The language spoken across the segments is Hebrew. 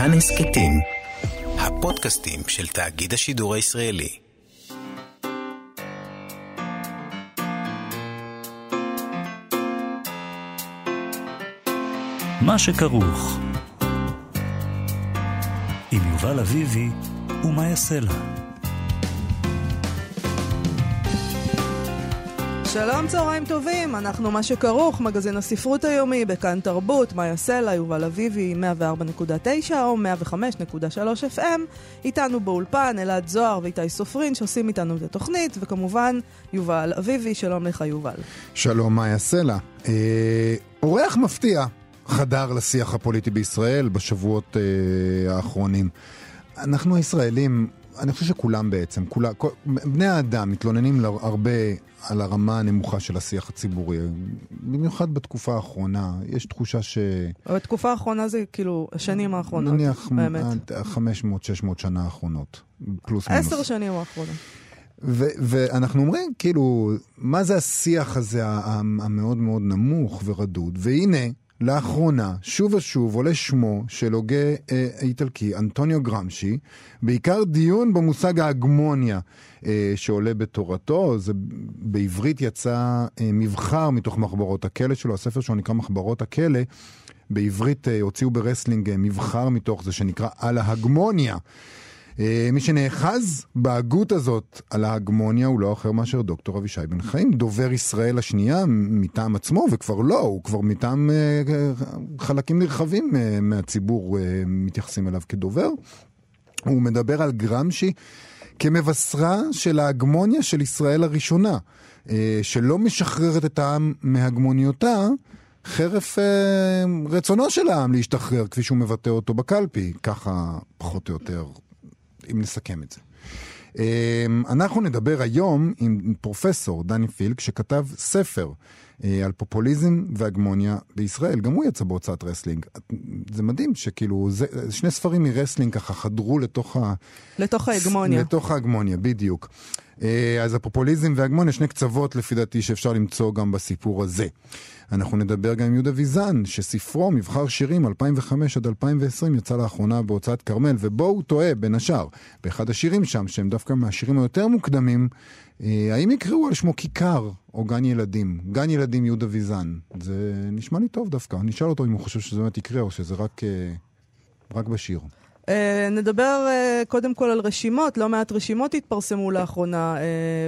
כאן הסכתים, הפודקאסטים של תאגיד השידור הישראלי. מה שכרוך עם יובל אביבי ומה יעשה לה. שלום, צהריים טובים, אנחנו מה שכרוך, מגזין הספרות היומי בכאן תרבות, מאיה סלע, יובל אביבי, 104.9 או 105.3 FM, איתנו באולפן אלעד זוהר ואיתי סופרין שעושים איתנו את התוכנית, וכמובן יובל אביבי, שלום לך יובל. שלום, מאיה סלע. אה, אורח מפתיע חדר לשיח הפוליטי בישראל בשבועות אה, האחרונים. אנחנו הישראלים אני חושב שכולם בעצם, כולם, כל, בני האדם מתלוננים הרבה על הרמה הנמוכה של השיח הציבורי. במיוחד בתקופה האחרונה, יש תחושה ש... בתקופה האחרונה זה כאילו השנים האחרונות, נניח באמת. נניח 500-600 שנה האחרונות, פלוס מינוס. עשר שנים האחרונות. ואנחנו אומרים, כאילו, מה זה השיח הזה המאוד מאוד נמוך ורדוד? והנה, לאחרונה, שוב ושוב עולה שמו של הוגה אה, איטלקי, אנטוניו גרמשי, בעיקר דיון במושג ההגמוניה אה, שעולה בתורתו. זה בעברית יצא אה, מבחר מתוך מחברות הכלא שלו, הספר שלו נקרא מחברות הכלא. בעברית אה, הוציאו ברסלינג אה, מבחר מתוך זה שנקרא על ההגמוניה. אה, מי שנאחז בהגות הזאת על ההגמוניה הוא לא אחר מאשר דוקטור אבישי בן חיים, דובר ישראל השנייה מטעם עצמו, וכבר לא, הוא כבר מטעם אה, חלקים נרחבים אה, מהציבור מתייחסים אליו כדובר. הוא מדבר על גרמשי כמבשרה של ההגמוניה של ישראל הראשונה, שלא משחררת את העם מהגמוניותה. חרף אה, רצונו של העם להשתחרר, כפי שהוא מבטא אותו בקלפי, ככה פחות או יותר אם נסכם את זה. אמ, אנחנו נדבר היום עם פרופסור דני פילק, שכתב ספר על פופוליזם והגמוניה בישראל. גם הוא יצא בהוצאת רסלינג. זה מדהים שכאילו, זה, שני ספרים מרסלינג ככה חדרו לתוך ה... לתוך ההגמוניה. לתוך ההגמוניה, בדיוק. אה, אז הפופוליזם והגמוניה, שני קצוות לפי דעתי שאפשר למצוא גם בסיפור הזה. אנחנו נדבר גם עם יהודה ויזן, שספרו מבחר שירים 2005 עד 2020 יצא לאחרונה בהוצאת כרמל, ובו הוא טועה, בין השאר, באחד השירים שם, שהם דווקא מהשירים היותר מוקדמים, אה, האם יקראו על שמו כיכר או גן ילדים? גן ילדים יהודה ויזן. זה נשמע לי טוב דווקא. אני אשאל אותו אם הוא חושב שזה באמת יקרה או שזה רק, אה, רק בשיר. Uh, נדבר uh, קודם כל על רשימות, לא מעט רשימות התפרסמו לאחרונה, uh,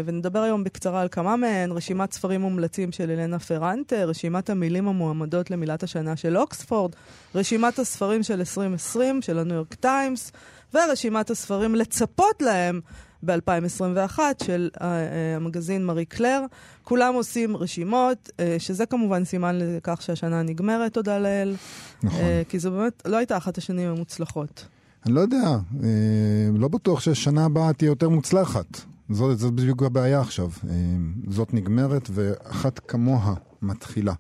ונדבר היום בקצרה על כמה מהן, רשימת ספרים מומלצים של אלנה פרנטה, רשימת המילים המועמדות למילת השנה של אוקספורד, רשימת הספרים של 2020 של הניו יורק טיימס, ורשימת הספרים לצפות להם ב-2021 של uh, uh, המגזין מארי קלר. כולם עושים רשימות, uh, שזה כמובן סימן לכך שהשנה נגמרת, תודה לאל. נכון. כי זו באמת לא הייתה אחת השנים המוצלחות. אני לא יודע, אה, לא בטוח שהשנה הבאה תהיה יותר מוצלחת. זאת, זאת בדיוק הבעיה עכשיו. אה, זאת נגמרת ואחת כמוה מתחילה.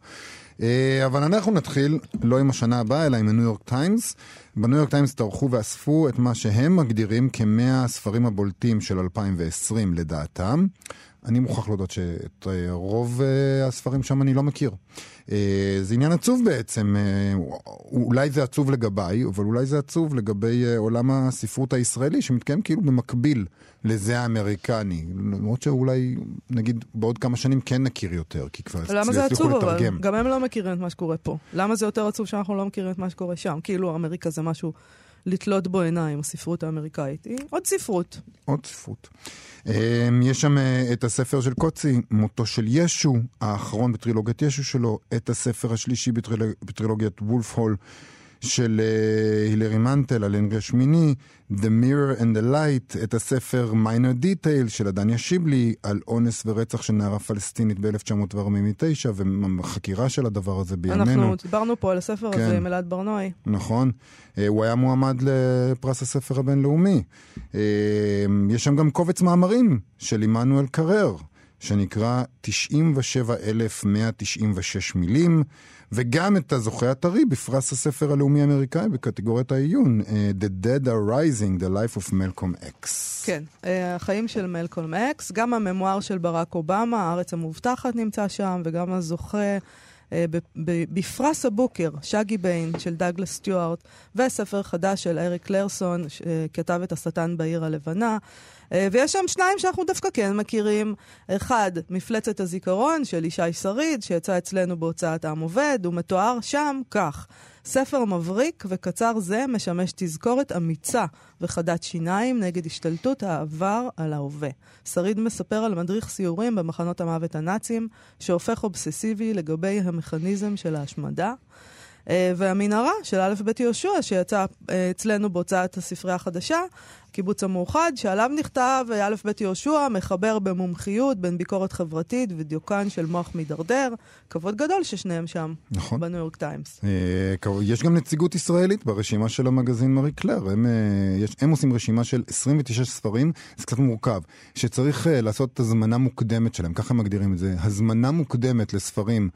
אה, אבל אנחנו נתחיל לא עם השנה הבאה, אלא עם הניו יורק טיימס. בניו יורק טיימס טרחו ואספו את מה שהם מגדירים כמאה הספרים הבולטים של 2020 לדעתם. אני מוכרח להודות שאת רוב הספרים שם אני לא מכיר. אה, זה עניין עצוב בעצם, אה, אולי זה עצוב לגביי, אבל אולי זה עצוב לגבי אה, עולם הספרות הישראלי, שמתקיים כאילו במקביל לזה האמריקני. למרות שאולי, נגיד, בעוד כמה שנים כן נכיר יותר, כי כבר הצליחו לתרגם. למה זה עצוב אבל? גם הם לא מכירים את מה שקורה פה. למה זה יותר עצוב שאנחנו לא מכירים את מה שקורה שם? כאילו אמריקה זה משהו לתלות בו עיניים, הספרות האמריקאית. היא עוד ספרות. עוד ספרות. אמ, יש שם אה, את הספר של קוצי, מותו של ישו, האחרון בטרילוגיית ישו שלו, את הספר השלישי בטרילוגיית וולף הול. של uh, הילרי מנטל על הנרי השמיני, The Mirror and the Light, את הספר Minor Detail של עדניה שיבלי על אונס ורצח של נערה פלסטינית ב-1949 וחקירה של הדבר הזה בימינו. אנחנו דיברנו פה על הספר כן. הזה עם אלעד ברנועי. נכון. Uh, הוא היה מועמד לפרס הספר הבינלאומי. Uh, יש שם גם קובץ מאמרים של עמנואל קרר. שנקרא 97,196 מילים, וגם את הזוכה הטרי בפרס הספר הלאומי האמריקאי בקטגוריית העיון, uh, The Dead are Rising, The Life of Malcolm X. כן, uh, החיים של מלקום אקס, גם הממואר של ברק אובמה, הארץ המובטחת נמצא שם, וגם הזוכה... אה, בפרס הבוקר, שגי ביין של דאגלס סטיוארט, וספר חדש של אריק קלרסון, שכתב את השטן בעיר הלבנה. אה, ויש שם שניים שאנחנו דווקא כן מכירים. אחד, מפלצת הזיכרון של ישי שריד, שיצא אצלנו בהוצאת עם עובד, הוא מתואר שם כך: ספר מבריק וקצר זה משמש תזכורת אמיצה וחדת שיניים נגד השתלטות העבר על ההווה. שריד מספר על מדריך סיורים במחנות המוות הנאצים, שהופך אובססיבי לגבי המכניזם של ההשמדה. אה, והמנהרה של א' ב' יהושע, שיצא אה, אצלנו בהוצאת הספרייה החדשה, קיבוץ המאוחד, שעליו נכתב אה, א' ב' יהושע, מחבר במומחיות בין ביקורת חברתית ודיוקן של מוח מידרדר. כבוד גדול ששניהם שם, נכון. בניו יורק טיימס. יש גם נציגות ישראלית ברשימה של המגזין מארי קלר. הם, יש, הם עושים רשימה של 29 ספרים, זה קצת מורכב, שצריך לעשות הזמנה מוקדמת שלהם, ככה הם מגדירים את זה. הזמנה מוקדמת לספרים.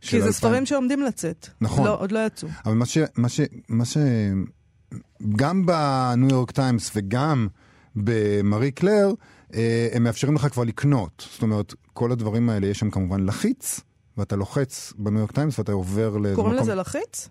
כי זה ספרים שעומדים לצאת. נכון. לא, עוד לא יצאו. אבל מה ש... מה ש... מה ש... גם בניו יורק טיימס וגם במארי קלייר, אה, הם מאפשרים לך כבר לקנות. זאת אומרת, כל הדברים האלה, יש שם כמובן לחיץ, ואתה לוחץ בניו יורק טיימס ואתה עובר לאיזה קוראים מקום... לזה לחיץ?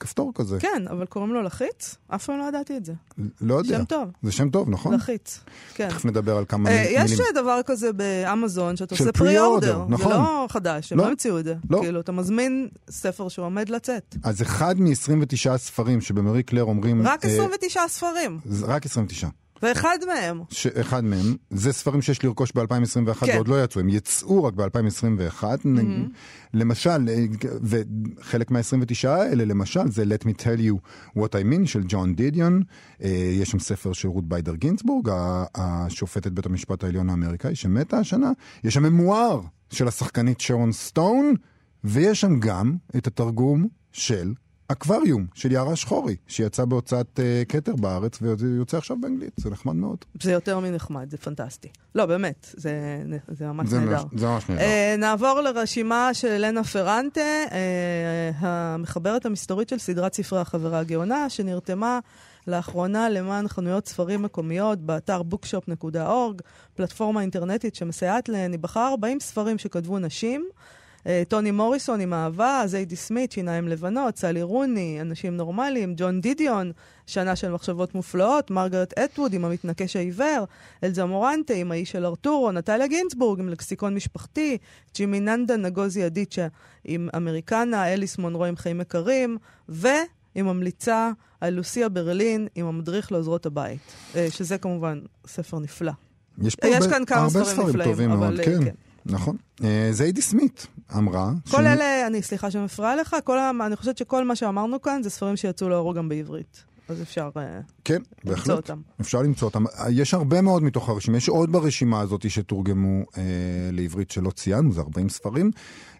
כפתור כזה. כן, אבל קוראים לו לחיץ? אף פעם לא ידעתי את זה. לא יודע. שם טוב. זה שם טוב, נכון? לחיץ. כן. תכף נדבר על כמה אה, מילים. יש דבר כזה באמזון, שאתה עושה פרי-אורדר. נכון. זה לא חדש, הם לא. לא המציאו את זה. לא. כאילו, אתה מזמין ספר שעומד לצאת. אז אחד מ-29 הספרים שבמרי קלר אומרים... רק אה, 29 ספרים, זה רק 29. ואחד מהם. שאחד מהם, זה ספרים שיש לרכוש ב-2021 כן. ועוד לא יצאו, הם יצאו רק ב-2021. למשל, אה, וחלק מה-29 האלה, למשל, זה Let me tell you what I mean של ג'ון דידיון. אה, יש שם ספר של רות ביידר גינצבורג, השופטת בית המשפט העליון האמריקאי, שמתה השנה. יש שם ממואר של השחקנית שרון סטון, ויש שם גם את התרגום של אקווריום של יערה שחורי, שיצא בהוצאת אה, כתר בארץ, ויוצא עכשיו באנגלית, זה נחמד מאוד. זה יותר מנחמד, זה פנטסטי. לא, באמת, זה, זה ממש זה נהדר. זה ממש נהדר. אה, נעבור לרשימה של אלנה פרנטה, אה, המחברת המסתורית של סדרת ספרי החברה הגאונה, שנרתמה לאחרונה למען חנויות ספרים מקומיות באתר bookshop.org, פלטפורמה אינטרנטית שמסייעת להן. היא בחרה 40 ספרים שכתבו נשים. אה, טוני מוריסון עם אהבה, זיידי סמית, שיניים לבנות, סלי רוני, אנשים נורמליים, ג'ון דידיון, שנה של מחשבות מופלאות, מרגרט אטווד עם המתנקש העיוור, אלזה מורנטה עם האיש של ארתורו, נטליה גינצבורג עם לקסיקון משפחתי, ג'ימי ננדה נגוזי אדיצ'ה עם אמריקנה, אליס מונרו עם חיים יקרים, ועם ממליצה על לוסיה ברלין עם המדריך לעוזרות הבית, אה, שזה כמובן ספר נפלא. יש פה יש הרבה, כאן כמה הרבה ספרים נפלאים, טובים אבל, מאוד, אה, כן, כן. נכון. זיידי סמית אמרה, כל ש- אלה, אני סליחה שמפריעה לך, כל, אני חושבת שכל מה שאמרנו כאן זה ספרים שיצאו לאורו גם בעברית. אז אפשר אה, כן, למצוא בהחלט, אותם. אפשר למצוא אותם. יש הרבה מאוד מתוך הרשימה, יש עוד ברשימה הזאת שתורגמו אה, לעברית שלא ציינו, זה 40 ספרים.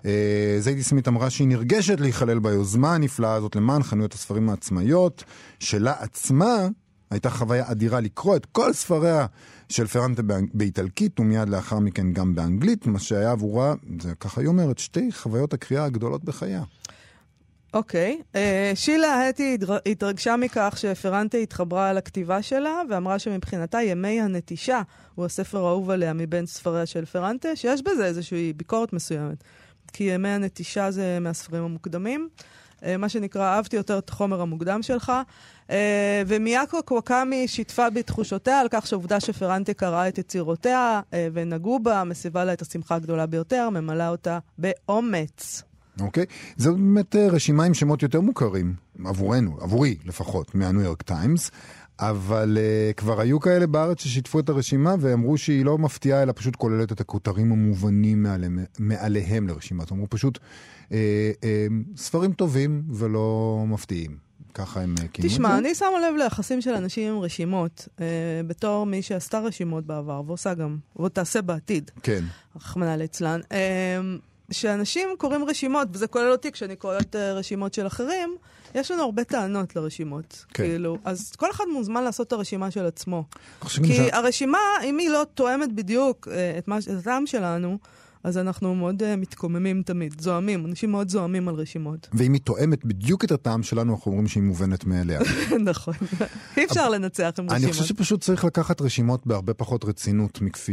אה, זיידי סמית אמרה שהיא נרגשת להיכלל ביוזמה הנפלאה הזאת למען חנויות הספרים העצמאיות, שלה עצמה הייתה חוויה אדירה לקרוא את כל ספריה של פרנטה באיטלקית ומיד לאחר מכן גם באנגלית, מה שהיה עבורה, זה ככה היא אומרת, שתי חוויות הקריאה הגדולות בחייה. אוקיי. אה, שילה הטי התר- התרגשה מכך שפרנטה התחברה לכתיבה שלה, ואמרה שמבחינתה ימי הנטישה הוא הספר האהוב עליה מבין ספריה של פרנטה, שיש בזה איזושהי ביקורת מסוימת. כי ימי הנטישה זה מהספרים המוקדמים. אה, מה שנקרא, אהבתי יותר את החומר המוקדם שלך. אה, ומיאקו קוואקמי שיתפה בתחושותיה על כך שהעובדה שפרנטה קראה את יצירותיה אה, ונגעו בה, מסיבה לה את השמחה הגדולה ביותר, ממלאה אותה באומץ. אוקיי? זו באמת רשימה עם שמות יותר מוכרים, עבורנו, עבורי לפחות, מהניו יורק טיימס, אבל uh, כבר היו כאלה בארץ ששיתפו את הרשימה ואמרו שהיא לא מפתיעה, אלא פשוט כוללת את הכותרים המובנים מעליהם, מעליהם לרשימה. זאת אומרת, פשוט uh, uh, ספרים טובים ולא מפתיעים. ככה הם uh, כינו את זה. תשמע, אני שמה לב ליחסים של אנשים עם רשימות, אה, בתור מי שעשתה רשימות בעבר, ועושה גם, ועוד תעשה בעתיד, כן. רחמנא ליצלן. אה, שאנשים קוראים רשימות, וזה כולל אותי כשאני קוראת אה, רשימות של אחרים, יש לנו הרבה טענות לרשימות. כן. כאילו, אז כל אחד מוזמן לעשות את הרשימה של עצמו. כי שה- הרשימה, אם היא לא תואמת בדיוק אה, את מה- את הטעם שלנו, אז אנחנו מאוד uh, מתקוממים תמיד, זועמים, אנשים מאוד זועמים על רשימות. ואם היא תואמת בדיוק את הטעם שלנו, אנחנו אומרים שהיא מובנת מאליה. נכון, אי אפשר לנצח עם רשימות. אני חושב שפשוט צריך לקחת רשימות בהרבה פחות רצינות מכפי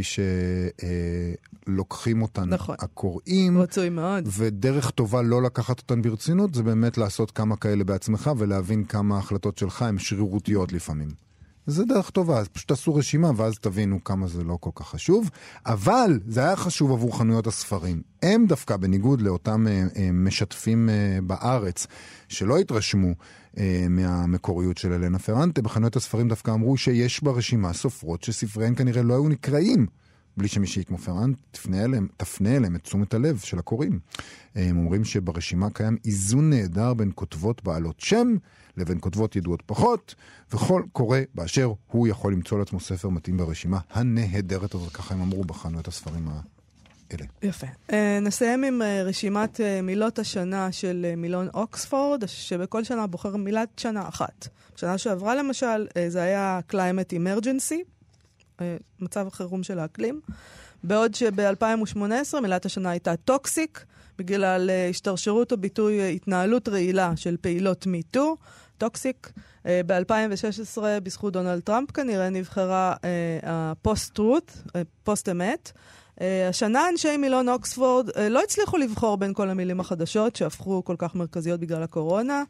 שלוקחים אותן נכון. הקוראים. רצוי מאוד. ודרך טובה לא לקחת אותן ברצינות, זה באמת לעשות כמה כאלה בעצמך ולהבין כמה ההחלטות שלך הן שרירותיות לפעמים. זה דרך טובה, אז פשוט תעשו רשימה ואז תבינו כמה זה לא כל כך חשוב. אבל זה היה חשוב עבור חנויות הספרים. הם דווקא, בניגוד לאותם אה, אה, משתפים אה, בארץ, שלא התרשמו מהמקוריות של אלנה פרנטה, בחנויות הספרים דווקא אמרו שיש ברשימה סופרות שספריהן כנראה לא היו נקראים. בלי שמישהי כמו פרנט תפנה אליהם, תפנה אליהם את תשומת הלב של הקוראים. הם אומרים שברשימה קיים איזון נהדר בין כותבות בעלות שם לבין כותבות ידועות פחות, וכל קורא באשר הוא יכול למצוא לעצמו ספר מתאים ברשימה הנהדרת הזאת, ככה הם אמרו בחנו את הספרים האלה. יפה. Uh, נסיים עם uh, רשימת uh, מילות השנה של uh, מילון אוקספורד, שבכל שנה בוחר מילת שנה אחת. בשנה שעברה למשל, uh, זה היה Climate Emergency, מצב החירום של האקלים, בעוד שב-2018 מילת השנה הייתה טוקסיק, בגלל uh, השתרשות הביטוי uh, התנהלות רעילה של פעילות MeToo. toxic. Uh, ב-2016, בזכות דונלד טראמפ כנראה, נבחרה ה post-truth, פוסט-אמת. השנה אנשי מילון אוקספורד לא הצליחו לבחור בין כל המילים החדשות שהפכו כל כך מרכזיות בגלל הקורונה.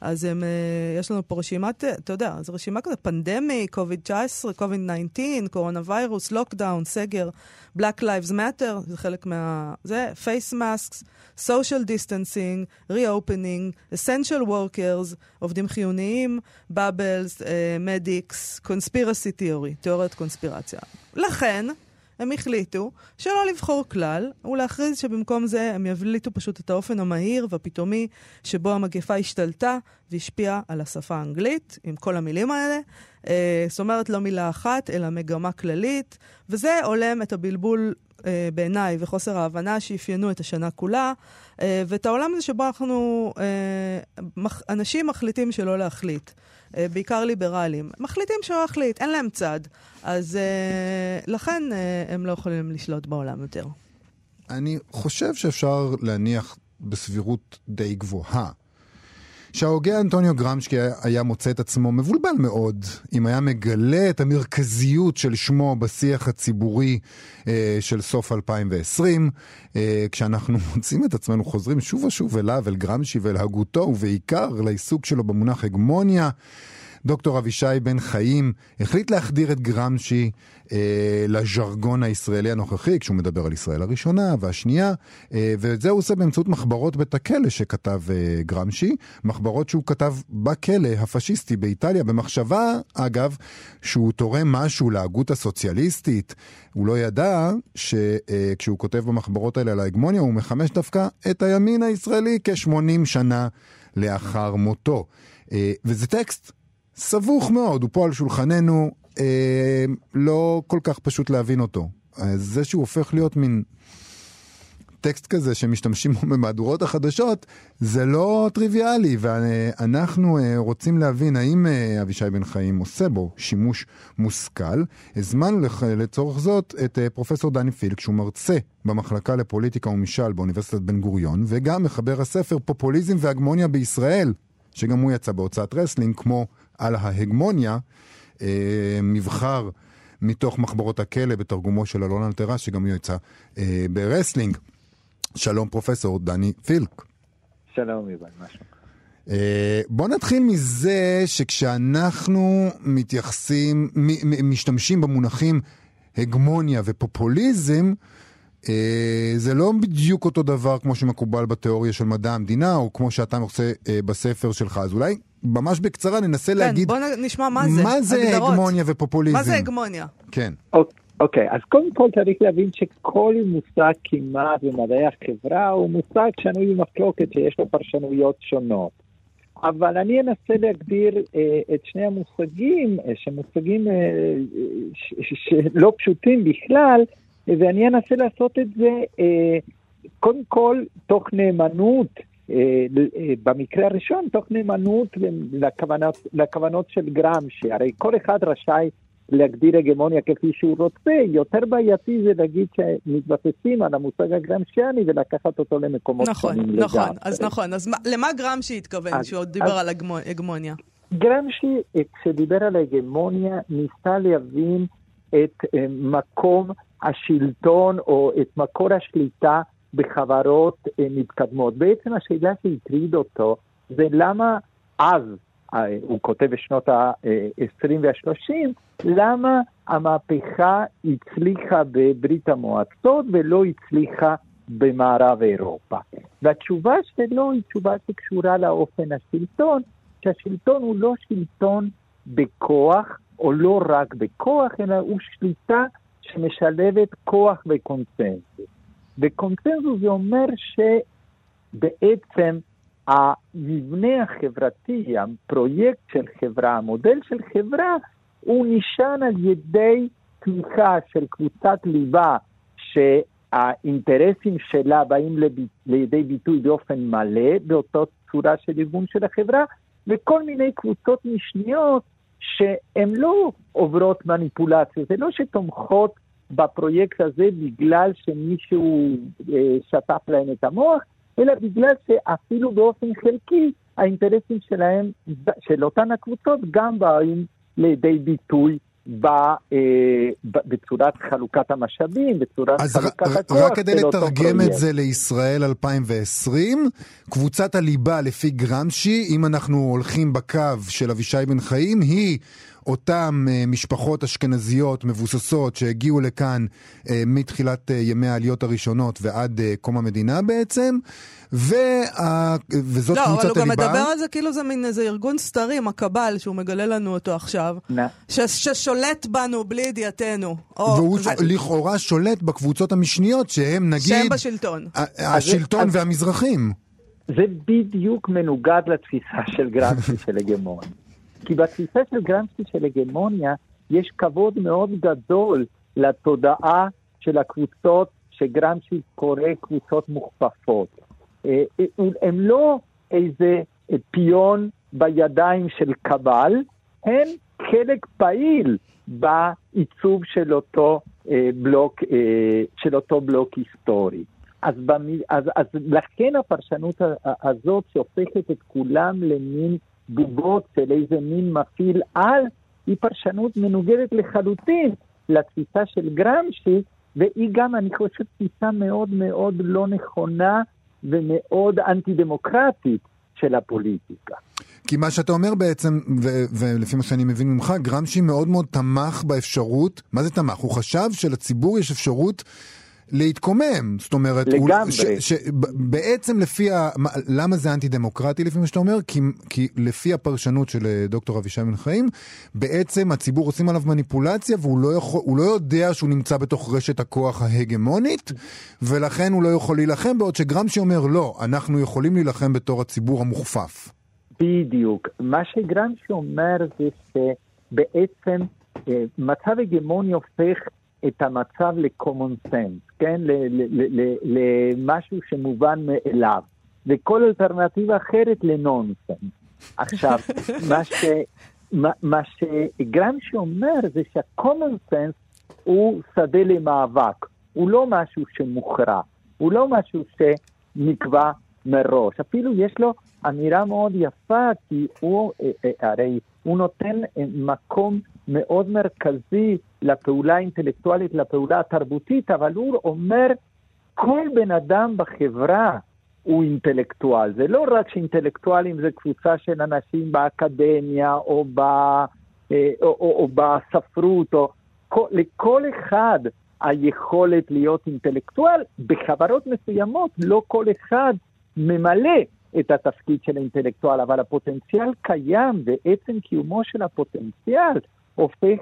אז הם, uh, יש לנו פה רשימת, אתה יודע, זו רשימה כזה, pandemic, COVID-19, COVID-19, coronavirus, lockdown, סגר, Black Lives Matter, זה חלק מה... זה, face masks, social distancing, reopening, essential workers, עובדים חיוניים, bubbles, uh, medics, conspiracy theory, תיאוריית קונספירציה. לכן, הם החליטו שלא לבחור כלל, ולהכריז שבמקום זה הם יבליטו פשוט את האופן המהיר והפתאומי שבו המגפה השתלטה והשפיעה על השפה האנגלית, עם כל המילים האלה. אה, זאת אומרת, לא מילה אחת, אלא מגמה כללית, וזה הולם את הבלבול אה, בעיניי וחוסר ההבנה שאפיינו את השנה כולה, ואת העולם הזה שבו אנחנו, אה, אנשים מחליטים שלא להחליט. אה, בעיקר ליברלים, מחליטים שלא להחליט, אין להם צד. אז לכן הם לא יכולים לשלוט בעולם יותר. אני חושב שאפשר להניח בסבירות די גבוהה שההוגה אנטוניו גרמשקי היה מוצא את עצמו מבולבל מאוד אם היה מגלה את המרכזיות של שמו בשיח הציבורי אה, של סוף 2020, אה, כשאנחנו מוצאים את עצמנו חוזרים שוב ושוב אליו, אל גרמשי ואל הגותו, ובעיקר לעיסוק שלו במונח הגמוניה. דוקטור אבישי בן חיים החליט להחדיר את גרמשי אה, לז'רגון הישראלי הנוכחי, כשהוא מדבר על ישראל הראשונה והשנייה, אה, ואת זה הוא עושה באמצעות מחברות בית הכלא שכתב אה, גרמשי, מחברות שהוא כתב בכלא הפשיסטי באיטליה, במחשבה, אגב, שהוא תורם משהו להגות הסוציאליסטית. הוא לא ידע שכשהוא אה, כותב במחברות האלה על ההגמוניה, הוא מחמש דווקא את הימין הישראלי כ-80 שנה לאחר מותו. אה, וזה טקסט סבוך מאוד, הוא פה על שולחננו, אה, לא כל כך פשוט להבין אותו. זה שהוא הופך להיות מין טקסט כזה שמשתמשים בו במהדורות החדשות, זה לא טריוויאלי, ואנחנו אה, רוצים להבין האם אה, אבישי בן חיים עושה בו שימוש מושכל. הזמנו לצורך זאת את אה, פרופסור דני פילק, שהוא מרצה במחלקה לפוליטיקה וממשל באוניברסיטת בן גוריון, וגם מחבר הספר פופוליזם והגמוניה בישראל, שגם הוא יצא בהוצאת רסלינג, כמו על ההגמוניה, אה, מבחר מתוך מחברות הכלא בתרגומו של אלון אלטרס, שגם הוא יצא אה, ברסלינג. שלום פרופסור דני פילק. שלום יובל, מה שלומך? אה, בוא נתחיל מזה שכשאנחנו מתייחסים, משתמשים במונחים הגמוניה ופופוליזם, אה, זה לא בדיוק אותו דבר כמו שמקובל בתיאוריה של מדע המדינה, או כמו שאתה עושה אה, בספר שלך. אז אולי ממש בקצרה ננסה כן, להגיד... כן, בוא נשמע מה זה, מה זה הגדרות. הגמוניה ופופוליזם. מה זה הגמוניה? כן. אוקיי, okay, אז קודם כל צריך להבין שכל מושג כמעט במדעי החברה הוא מושג שנוי במחלוקת שיש לו פרשנויות שונות. אבל אני אנסה להגדיר אה, את שני המושגים, אה, שמושגים אה, שלא פשוטים בכלל, ואני אנסה לעשות את זה אה, קודם כל תוך נאמנות, במקרה הראשון, תוך נאמנות לכוונות, לכוונות של גרם, שהרי כל אחד רשאי להגדיר הגמוניה כפי שהוא רוצה, יותר בעייתי זה להגיד שמתבססים על המושג הגרמשיאני ולקחת אותו למקומות נכון, שונים נכון, לגמרי. אז נכון. אז מה, למה גרמשי התכוון אז- כשהוא דיבר אז- על הגמוניה? גרמשי, כשדיבר על ההגמוניה, ניסה להבין את אה, מקום השלטון או את מקור השליטה בחברות אה, מתקדמות. בעצם השאלה שהטריד אותו זה למה אז, אה, הוא כותב בשנות ה-20 וה-30, למה המהפכה הצליחה בברית המועצות ולא הצליחה במערב אירופה. והתשובה שלו היא תשובה שקשורה לאופן השלטון, שהשלטון הוא לא שלטון בכוח, או לא רק בכוח, אלא הוא שליטה שמשלבת כוח וקונצנזוס. וקונצנזוס זה אומר שבעצם המבנה החברתי, הפרויקט של חברה, המודל של חברה, הוא נשען על ידי תמיכה של קבוצת ליבה שהאינטרסים שלה באים לידי ביטוי באופן מלא, באותה צורה של ארגון של החברה, וכל מיני קבוצות משניות שהן לא עוברות מניפולציה, זה לא שתומכות בפרויקט הזה בגלל שמישהו אה, שטף להם את המוח, אלא בגלל שאפילו באופן חלקי האינטרסים שלהם, של אותן הקבוצות, גם באים לידי ביטוי ב, אה, ב, בצורת חלוקת המשאבים, בצורת אז ר- חלוקת ר- הכוח רק כדי של אותו לתרגם את פרויקט. זה לישראל 2020, קבוצת הליבה לפי גרמשי, אם אנחנו הולכים בקו של אבישי בן חיים, היא אותן אה, משפחות אשכנזיות מבוססות שהגיעו לכאן אה, מתחילת אה, ימי העליות הראשונות ועד קום המדינה בעצם, וה... וזאת לא, אבל קבוצת הוא גם הליבה. מדבר על זה כאילו זה מין איזה ארגון סתרים, הקבל, שהוא מגלה לנו אותו עכשיו, ש- ששולט בנו בלי ידיעתנו. או- והוא ש- לכאורה שולט בקבוצות המשניות שהם נגיד שהם בשלטון. השלטון אז- והמזרחים. זה בדיוק מנוגד לתפיסה של גרמסקי של הגמוניה. כי בתפיסה של גרמסקי של הגמוניה יש כבוד מאוד גדול לתודעה של הקבוצות שגרמסקי קורא קבוצות מוכפפות. אה, אה, הם לא איזה פיון בידיים של קבל, הם חלק פעיל בעיצוב של אותו אה, בלוק, של אותו בלוק היסטורי. אז, במ... אז, אז לכן הפרשנות הזאת שהופכת את כולם למין בובות של איזה מין מפעיל על, היא פרשנות מנוגדת לחלוטין לתפיסה של גרמשי, והיא גם, אני חושב, תפיסה מאוד מאוד לא נכונה ומאוד אנטי-דמוקרטית של הפוליטיקה. כי מה שאתה אומר בעצם, ו- ולפי מה שאני מבין ממך, גרמשי מאוד מאוד תמך באפשרות, מה זה תמך? הוא חשב שלציבור יש אפשרות להתקומם. זאת אומרת, לגמרי. ש- ש- בעצם לפי ה... מה- למה זה אנטי דמוקרטי לפי מה שאתה אומר? כי, כי לפי הפרשנות של אה, דוקטור אבישי בן חיים, בעצם הציבור עושים עליו מניפולציה והוא לא, יכול, לא יודע שהוא נמצא בתוך רשת הכוח ההגמונית, ולכן הוא לא יכול להילחם, בעוד שגרמשי אומר לא, אנחנו יכולים להילחם בתור הציבור המוכפף. בדיוק. מה שגרמשי אומר זה שבעצם אה, מצב הגמוני הופך את המצב ל-common sense, כן? למשהו שמובן מאליו, וכל אלטרנטיבה אחרת לנונסנס. עכשיו, מה, ש, מה, מה שגרמשי אומר זה שה-common sense הוא שדה למאבק, הוא לא משהו שמוכרע, הוא לא משהו שנקבע מראש. אפילו יש לו אמירה מאוד יפה, כי הוא, אה, אה, הרי הוא נותן אה, מקום מאוד מרכזי לפעולה האינטלקטואלית, לפעולה התרבותית, אבל הוא אומר, כל בן אדם בחברה הוא אינטלקטואל. זה לא רק שאינטלקטואלים זה קבוצה של אנשים באקדמיה או, ב, אה, או, או, או בספרות, או, כל, לכל אחד היכולת להיות אינטלקטואל, בחברות מסוימות לא כל אחד ממלא את התפקיד של האינטלקטואל, אבל הפוטנציאל קיים, ועצם קיומו של הפוטנציאל הופך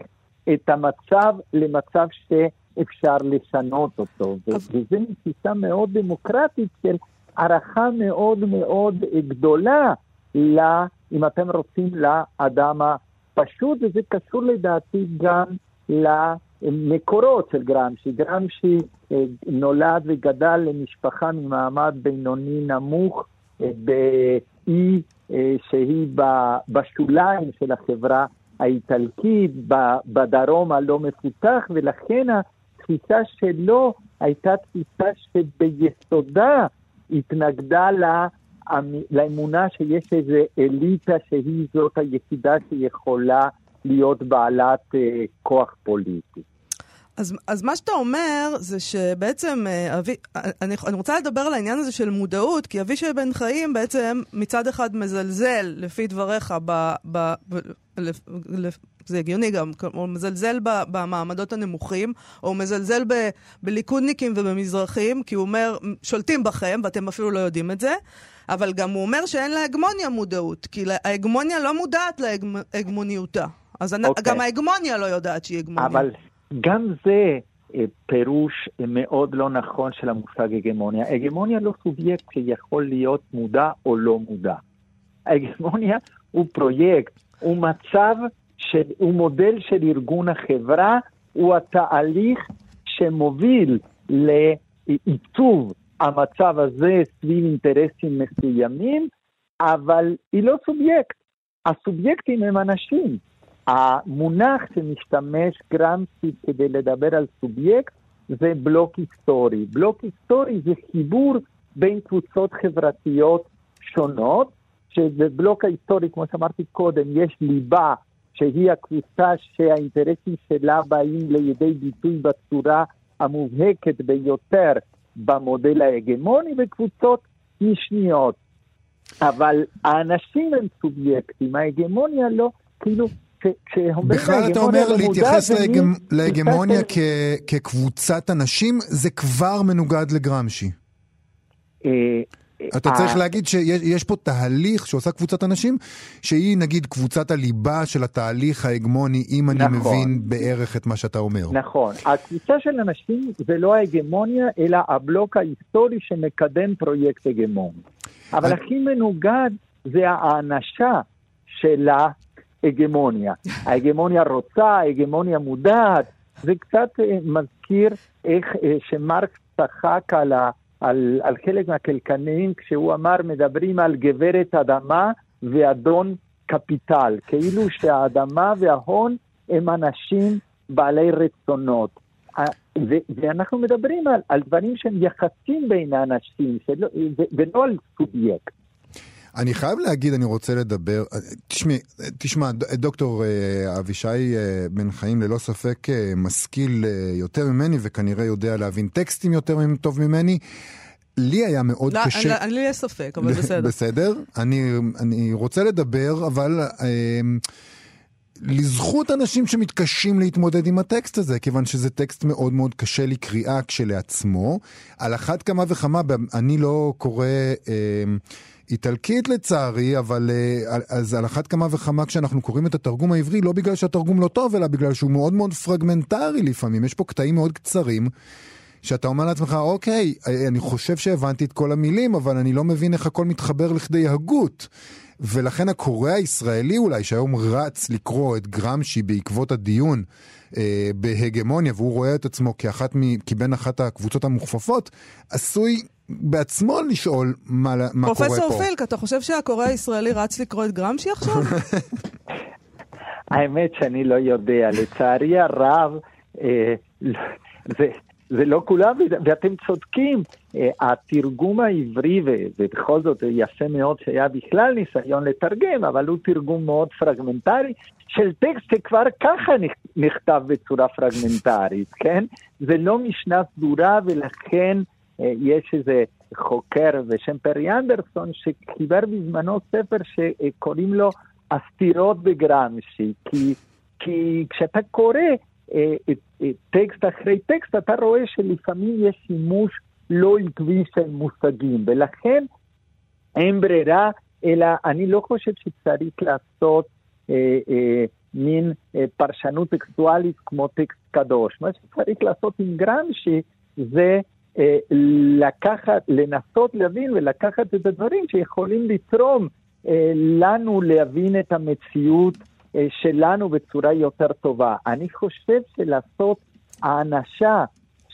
את המצב למצב שאפשר לשנות אותו. ו- וזה תפיסה מאוד דמוקרטית של הערכה מאוד מאוד גדולה, ל, אם אתם רוצים, לאדם הפשוט, וזה קשור לדעתי גם למקורות של גרמשי. גרמשי אה, נולד וגדל למשפחה ממעמד בינוני נמוך אה, באי אה, שהיא בשוליים של החברה האיטלקית בדרום הלא מפותח, ולכן התפיסה שלו הייתה תפיסה שביסודה התנגדה לה, לאמונה שיש איזו אליטה שהיא זאת היחידה שיכולה להיות בעלת אה, כוח פוליטי. אז, אז מה שאתה אומר זה שבעצם, אה, אבי, אני, אני רוצה לדבר על העניין הזה של מודעות, כי אבישי בן חיים בעצם מצד אחד מזלזל, לפי דבריך, ב, ב, ב, ב, ב, זה הגיוני גם, הוא מזלזל ב, במעמדות הנמוכים, או מזלזל ב, בליכודניקים ובמזרחים, כי הוא אומר, שולטים בכם, ואתם אפילו לא יודעים את זה, אבל גם הוא אומר שאין להגמוניה מודעות, כי ההגמוניה לא מודעת להגמוניותה. אז okay. אוקיי. גם ההגמוניה לא יודעת שהיא הגמוניה. אבל גם זה אה, פירוש מאוד לא נכון של המושג הגמוניה. הגמוניה לא סובייקט שיכול להיות מודע או לא מודע. ההגמוניה הוא פרויקט, הוא מצב, של, הוא מודל של ארגון החברה, הוא התהליך שמוביל לעיצוב המצב הזה סביב אינטרסים מסוימים, אבל היא לא סובייקט. הסובייקטים הם אנשים. המונח שמשתמש גרמסי כדי לדבר על סובייקט זה בלוק היסטורי. בלוק היסטורי זה חיבור בין קבוצות חברתיות שונות, שבבלוק ההיסטורי, כמו שאמרתי קודם, יש ליבה שהיא הקבוצה שהאינטרסים שלה באים לידי ביטוי בצורה המובהקת ביותר במודל ההגמוני, וקבוצות משניות. אבל האנשים הם סובייקטים, ההגמוניה לא, כאילו בכלל אתה אומר להתייחס להגמוניה כקבוצת אנשים, זה כבר מנוגד לגרמשי. אה, אתה צריך אה, להגיד שיש פה תהליך שעושה קבוצת אנשים, שהיא נגיד קבוצת הליבה של התהליך ההגמוני, אם אני נכון. מבין בערך את מה שאתה אומר. נכון. הקבוצה של אנשים זה לא ההגמוניה, אלא הבלוק ההיסטורי שמקדם פרויקט הגמוני. אבל הכי מנוגד זה האנשה של ההגמוניה. ההגמוניה רוצה, ההגמוניה מודעת. זה קצת אה, מזכיר איך אה, שמרקס צחק על, ה, על, על חלק מהכלכלנים כשהוא אמר, מדברים על גברת אדמה ואדון קפיטל, כאילו שהאדמה וההון הם אנשים בעלי רצונות. ואנחנו מדברים על, על דברים שהם יחסים בין האנשים, ולא על סובייקט. אני חייב להגיד, אני רוצה לדבר, תשמעי, תשמע, דוקטור אה, אבישי אה, בן חיים ללא ספק אה, משכיל יותר ממני וכנראה יודע להבין טקסטים יותר טוב ממני. לי היה מאוד לא, קשה... אני, לי יש ספק, אבל בסדר. בסדר. אני, אני רוצה לדבר, אבל... אה, לזכות אנשים שמתקשים להתמודד עם הטקסט הזה, כיוון שזה טקסט מאוד מאוד קשה לקריאה כשלעצמו. על אחת כמה וכמה, אני לא קורא אה, איטלקית לצערי, אבל אה, אז על אחת כמה וכמה כשאנחנו קוראים את התרגום העברי, לא בגלל שהתרגום לא טוב, אלא בגלל שהוא מאוד מאוד פרגמנטרי לפעמים. יש פה קטעים מאוד קצרים. שאתה אומר לעצמך, אוקיי, אה, אני חושב שהבנתי את כל המילים, אבל אני לא מבין איך הכל מתחבר לכדי הגות. ולכן הקורא הישראלי אולי, שהיום רץ לקרוא את גרמשי בעקבות הדיון אה, בהגמוניה, והוא רואה את עצמו כאחת מ... כבין אחת הקבוצות המוכפפות, עשוי בעצמו לשאול מה, מה קורה פה. פרופסור פילק, אתה חושב שהקורא הישראלי רץ לקרוא את גרמשי עכשיו? האמת שאני לא יודע. לצערי הרב, אה, זה, זה לא כולם, ואתם צודקים. אה, התרגום העברי, ובכל זאת יפה מאוד שהיה בכלל ניסיון לתרגם, אבל הוא תרגום מאוד פרגמנטרי, של טקסט שכבר ככה נכתב בצורה פרגמנטרית, כן? זה לא משנה סדורה, ולכן יש איזה חוקר בשם פרי אנדרסון, שחיבר בזמנו ספר שקוראים לו הסתירות בגרמשי, כי, כי כשאתה קורא אה, טקסט אחרי טקסט, אתה רואה שלפעמים יש שימוש לא עקבי של מושגים, ולכן אין ברירה, אלא אני לא חושב שצריך לעשות אה, אה, מין אה, פרשנות טקסטואלית כמו טקסט קדוש. מה שצריך לעשות עם גרמשי זה אה, לקחת, לנסות להבין ולקחת את הדברים שיכולים לתרום אה, לנו להבין את המציאות אה, שלנו בצורה יותר טובה. אני חושב שלעשות האנשה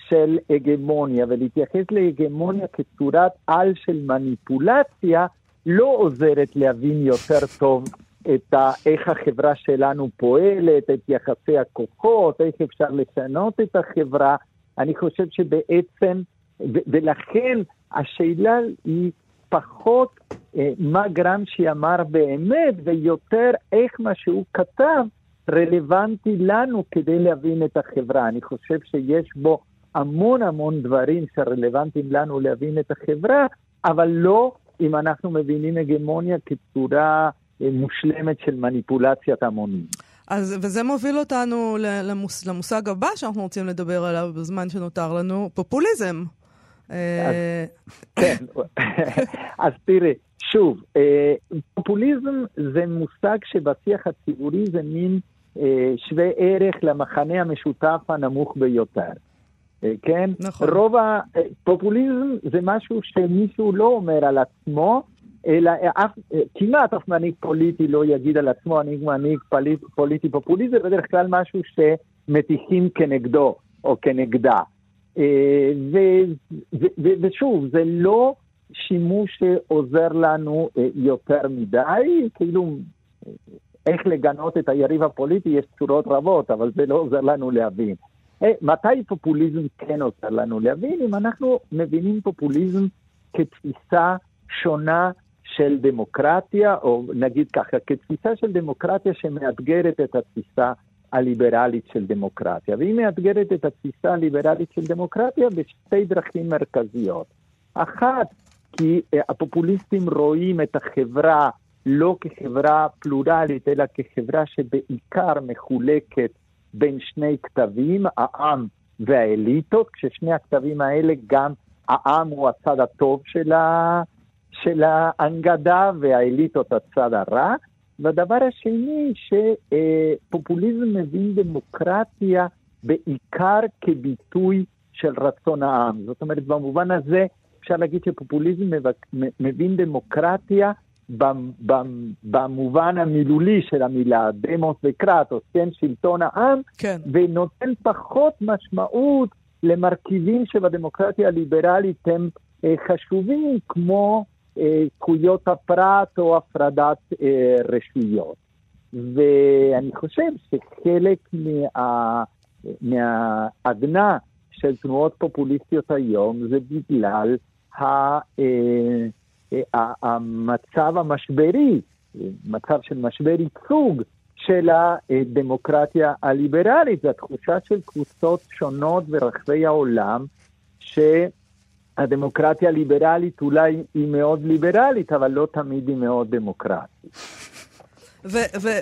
של הגמוניה ולהתייחס להגמוניה כצורת על של מניפולציה לא עוזרת להבין יותר טוב את ה, איך החברה שלנו פועלת, את יחסי הכוחות, איך אפשר לשנות את החברה. אני חושב שבעצם, ולכן השאלה היא פחות אה, מה גרמשי אמר באמת, ויותר איך מה שהוא כתב רלוונטי לנו כדי להבין את החברה. אני חושב שיש בו המון המון דברים שרלוונטיים לנו להבין את החברה, אבל לא אם אנחנו מבינים הגמוניה כצורה אה, מושלמת של מניפולציית המונים. אז, וזה מוביל אותנו למוס, למושג הבא שאנחנו רוצים לדבר עליו בזמן שנותר לנו, פופוליזם. אה, כן, אז תראה, שוב, אה, פופוליזם זה מושג שבשיח הציבורי זה מין שווה ערך למחנה המשותף הנמוך ביותר. כן? נכון. רוב הפופוליזם זה משהו שמישהו לא אומר על עצמו, אלא אף, כמעט אף מנהיג פוליטי לא יגיד על עצמו, אני מנהיג פוליט, פוליטי פופוליסט, זה בדרך כלל משהו שמטיחים כנגדו או כנגדה. אה, ו, ו, ו, ושוב, זה לא שימוש שעוזר לנו אה, יותר מדי, כאילו, איך לגנות את היריב הפוליטי, יש צורות רבות, אבל זה לא עוזר לנו להבין. אה, מתי פופוליזם כן עוזר לנו להבין? אם אנחנו מבינים פופוליזם כתפיסה שונה של דמוקרטיה, או נגיד ככה, כתפיסה של דמוקרטיה שמאתגרת את התפיסה הליברלית של דמוקרטיה. והיא מאתגרת את התפיסה הליברלית של דמוקרטיה בשתי דרכים מרכזיות. אחת, כי אה, הפופוליסטים רואים את החברה לא כחברה פלורלית, אלא כחברה שבעיקר מחולקת בין שני כתבים, העם והאליטות, כששני הכתבים האלה גם העם הוא הצד הטוב של, ההנגדה והאליטות הצד הרע. והדבר השני, שפופוליזם מבין דמוקרטיה בעיקר כביטוי של רצון העם. זאת אומרת, במובן הזה אפשר להגיד שפופוליזם מבין דמוקרטיה במובן המילולי של המילה, דמוס וקרטוס, כן, שלטון העם, כן. ונותן פחות משמעות למרכיבים שבדמוקרטיה הליברלית הם אה, חשובים, כמו זכויות הפרט או הפרדת אה, רשויות. ואני חושב שחלק מה, מהעדנה של תנועות פופוליסטיות היום זה בגלל ה... אה, המצב המשברי, מצב של משבר ייצוג של הדמוקרטיה הליברלית, זו התחושה של קבוצות שונות ברחבי העולם, שהדמוקרטיה הליברלית אולי היא מאוד ליברלית, אבל לא תמיד היא מאוד דמוקרטית.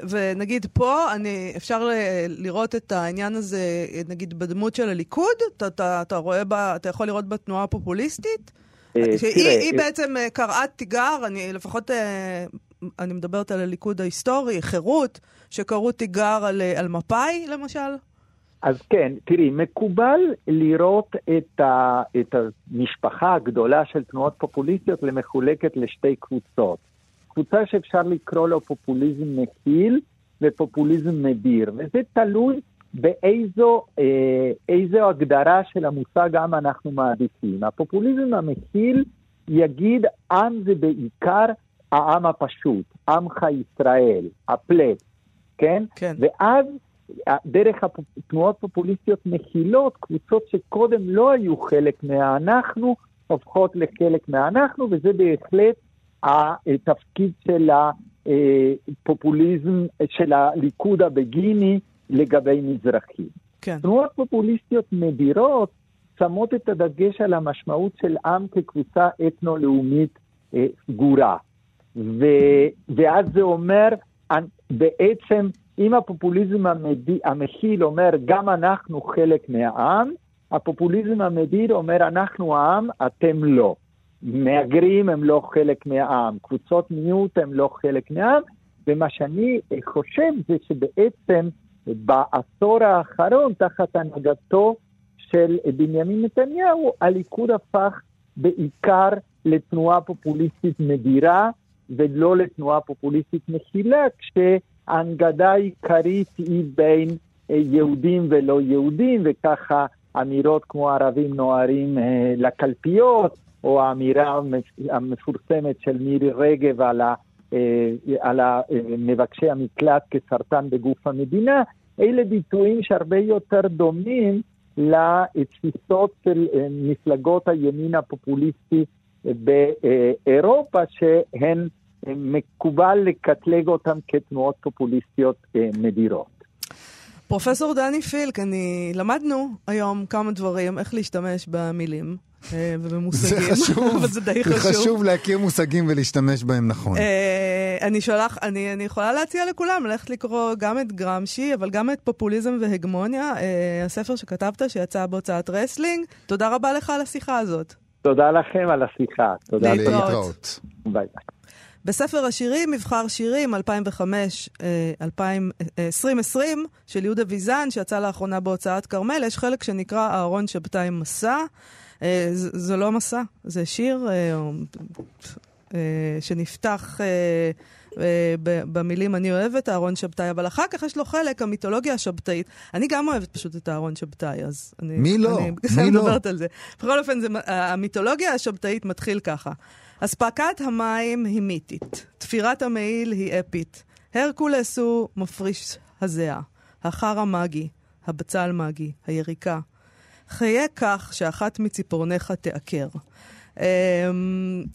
ונגיד פה, אני, אפשר לראות את העניין הזה, נגיד בדמות של הליכוד, אתה, אתה, אתה רואה בה, אתה יכול לראות בתנועה הפופוליסטית, אה, שהיא בעצם אה, קראת תיגר, אני לפחות, אה, אני מדברת על הליכוד ההיסטורי, חירות, שקראו תיגר על, על מפא"י, למשל. אז כן, תראי, מקובל לראות את, ה, את המשפחה הגדולה של תנועות פופוליסטיות למחולקת לשתי קבוצות. קבוצה שאפשר לקרוא לו פופוליזם מכיל ופופוליזם מדיר, וזה תלוי באיזו אה, איזו הגדרה של המושג עם אנחנו מעדיפים. הפופוליזם המכיל יגיד עם זה בעיקר העם הפשוט, עמך ישראל, הפלט, כן? כן. ואז דרך התנועות פופוליסטיות מכילות, קבוצות שקודם לא היו חלק מהאנחנו, הופכות לחלק מהאנחנו, וזה בהחלט התפקיד של הפופוליזם, של הליכוד הבגיני, לגבי מזרחים. כן. תנועות פופוליסטיות מדירות שמות את הדגש על המשמעות של עם כקבוצה אתנו-לאומית אה, סגורה. ו, ואז זה אומר, בעצם, אם הפופוליזם המדי, המכיל אומר, גם אנחנו חלק מהעם, הפופוליזם המדיר אומר, אנחנו העם, אתם לא. מהגרים הם לא חלק מהעם, קבוצות מיעוט הם לא חלק מהעם, ומה שאני חושב זה שבעצם בעשור האחרון, תחת הנהגתו של בנימין נתניהו, הליכוד הפך בעיקר לתנועה פופוליסטית מדירה, ולא לתנועה פופוליסטית מכילה, כשההנגדה העיקרית היא בין אה, יהודים ולא יהודים, וככה אמירות כמו ערבים נוהרים אה, לקלפיות, או האמירה המפורסמת של מירי רגב על על מבקשי המקלט כסרטן בגוף המדינה, אלה ביטויים שהרבה יותר דומים לתפיסות של מפלגות הימין הפופוליסטי באירופה, שהן מקובל לקטלג אותן כתנועות פופוליסטיות מדירות. פרופסור דני פילק, אני למדנו היום כמה דברים, איך להשתמש במילים. אה, ובמושגים. זה חשוב, אבל זה די חשוב. זה חשוב להכיר מושגים ולהשתמש בהם נכון. אה, אני שולח, אני, אני יכולה להציע לכולם ללכת לקרוא גם את גרמשי, אבל גם את פופוליזם והגמוניה, אה, הספר שכתבת שיצא בהוצאת רסלינג. תודה רבה לך על השיחה הזאת. תודה לכם על השיחה. תודה. להתראות. ביי ביי. בספר השירים, מבחר שירים, 2005, 2020, של יהודה ויזן, שיצא לאחרונה בהוצאת כרמל, יש חלק שנקרא אהרון שבתאי מסה. זה לא מסע, זה שיר שנפתח במילים אני אוהבת אהרון שבתאי, אבל אחר כך יש לו חלק, המיתולוגיה השבתאית. אני גם אוהבת פשוט את אהרון שבתאי, אז אני... מי לא? אני מי לא? מדברת על זה. בכל אופן, המיתולוגיה השבתאית מתחיל ככה. אספקת המים היא מיתית, תפירת המעיל היא אפית, הרקולס הוא מפריש הזיעה, החרא מגי, הבצל מגי, היריקה. חיה כך שאחת מציפורניך תעקר. Um,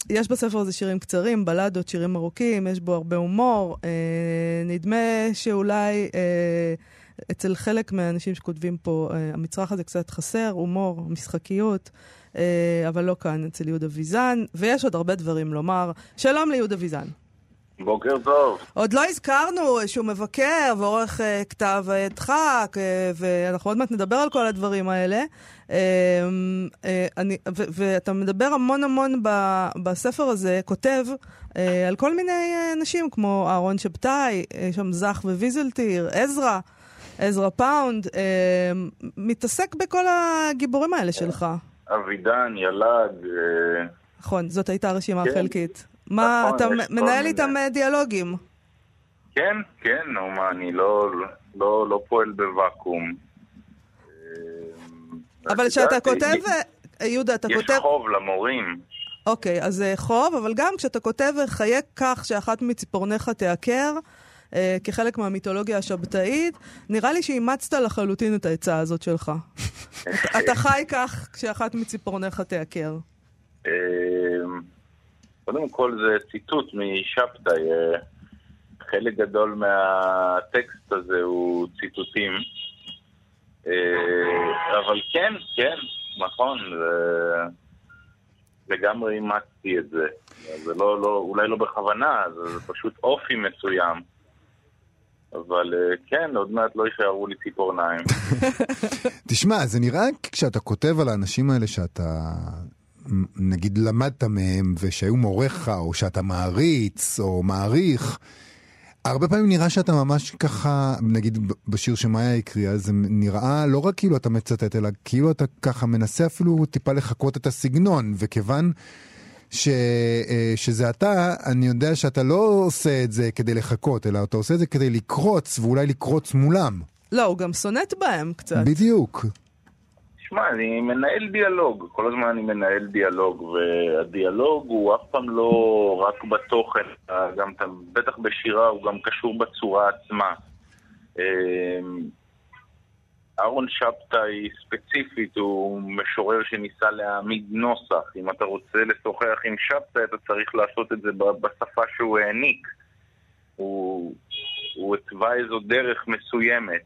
יש בספר הזה שירים קצרים, בלדות, שירים ארוכים, יש בו הרבה הומור. Uh, נדמה שאולי uh, אצל חלק מהאנשים שכותבים פה, uh, המצרך הזה קצת חסר, הומור, משחקיות. Uh, אבל לא כאן, אצל יהודה ויזן, ויש עוד הרבה דברים לומר. שלום ליהודה ויזן. בוקר טוב. עוד לא הזכרנו שהוא מבקר ועורך אה, כתב העת דחק, אה, ואנחנו עוד מעט נדבר על כל הדברים האלה. אה, אה, אני, ו- ואתה מדבר המון המון ב- בספר הזה, כותב אה, על כל מיני אה, אנשים, כמו אהרון שבתאי, אה, שם זך וויזלטיר, עזרא. עזרא פאונד, אה, מתעסק בכל הגיבורים האלה שלך. אבידן, ילד. נכון, זאת הייתה רשימה כן. חלקית. מה, נכון, אתה יש מנהל איתם מיני. דיאלוגים. כן, כן, נו מה, אני לא, לא, לא פועל בוואקום. אבל את כשאתה כותב, יש- אה, יהודה, אתה יש כותב... חוב למורים. אוקיי, אז חוב, אבל גם כשאתה כותב חיה כך שאחת מציפורניך תעקר, אה, כחלק מהמיתולוגיה השבתאית, נראה לי שאימצת לחלוטין את העצה הזאת שלך. אתה- חי כך כשאחת מציפורניך תעקר. אה, קודם כל זה ציטוט משבתאי. אה, חלק גדול מהטקסט הזה הוא ציטוטים. אה, אבל כן, כן, נכון. לגמרי אימצתי את זה. זה לא, לא, אולי לא בכוונה, זה, זה פשוט אופי מסוים. אבל אה, כן, עוד מעט לא יישארו לי ציפורניים. תשמע, זה נראה כשאתה כותב על האנשים האלה שאתה, נגיד, למדת מהם, ושהיו מוריך, או שאתה מעריץ, או מעריך, הרבה פעמים נראה שאתה ממש ככה, נגיד בשיר שמאיה הקריאה, זה נראה לא רק כאילו אתה מצטט, אלא כאילו אתה ככה מנסה אפילו טיפה לחקות את הסגנון, וכיוון ש, אה, שזה אתה, אני יודע שאתה לא עושה את זה כדי לחקות, אלא אתה עושה את זה כדי לקרוץ, ואולי לקרוץ מולם. לא, הוא גם סונט בהם קצת. בדיוק. שמע, אני מנהל דיאלוג, כל הזמן אני מנהל דיאלוג, והדיאלוג הוא אף פעם לא רק בתוכן, אה, גם אתה- בטח בשירה הוא גם קשור בצורה עצמה. אה, אהרון שבתאי ספציפית הוא משורר שניסה להעמיד נוסח. אם אתה רוצה לשוחח עם שבתאי אתה צריך לעשות את זה בשפה שהוא העניק. הוא, הוא התווה איזו דרך מסוימת.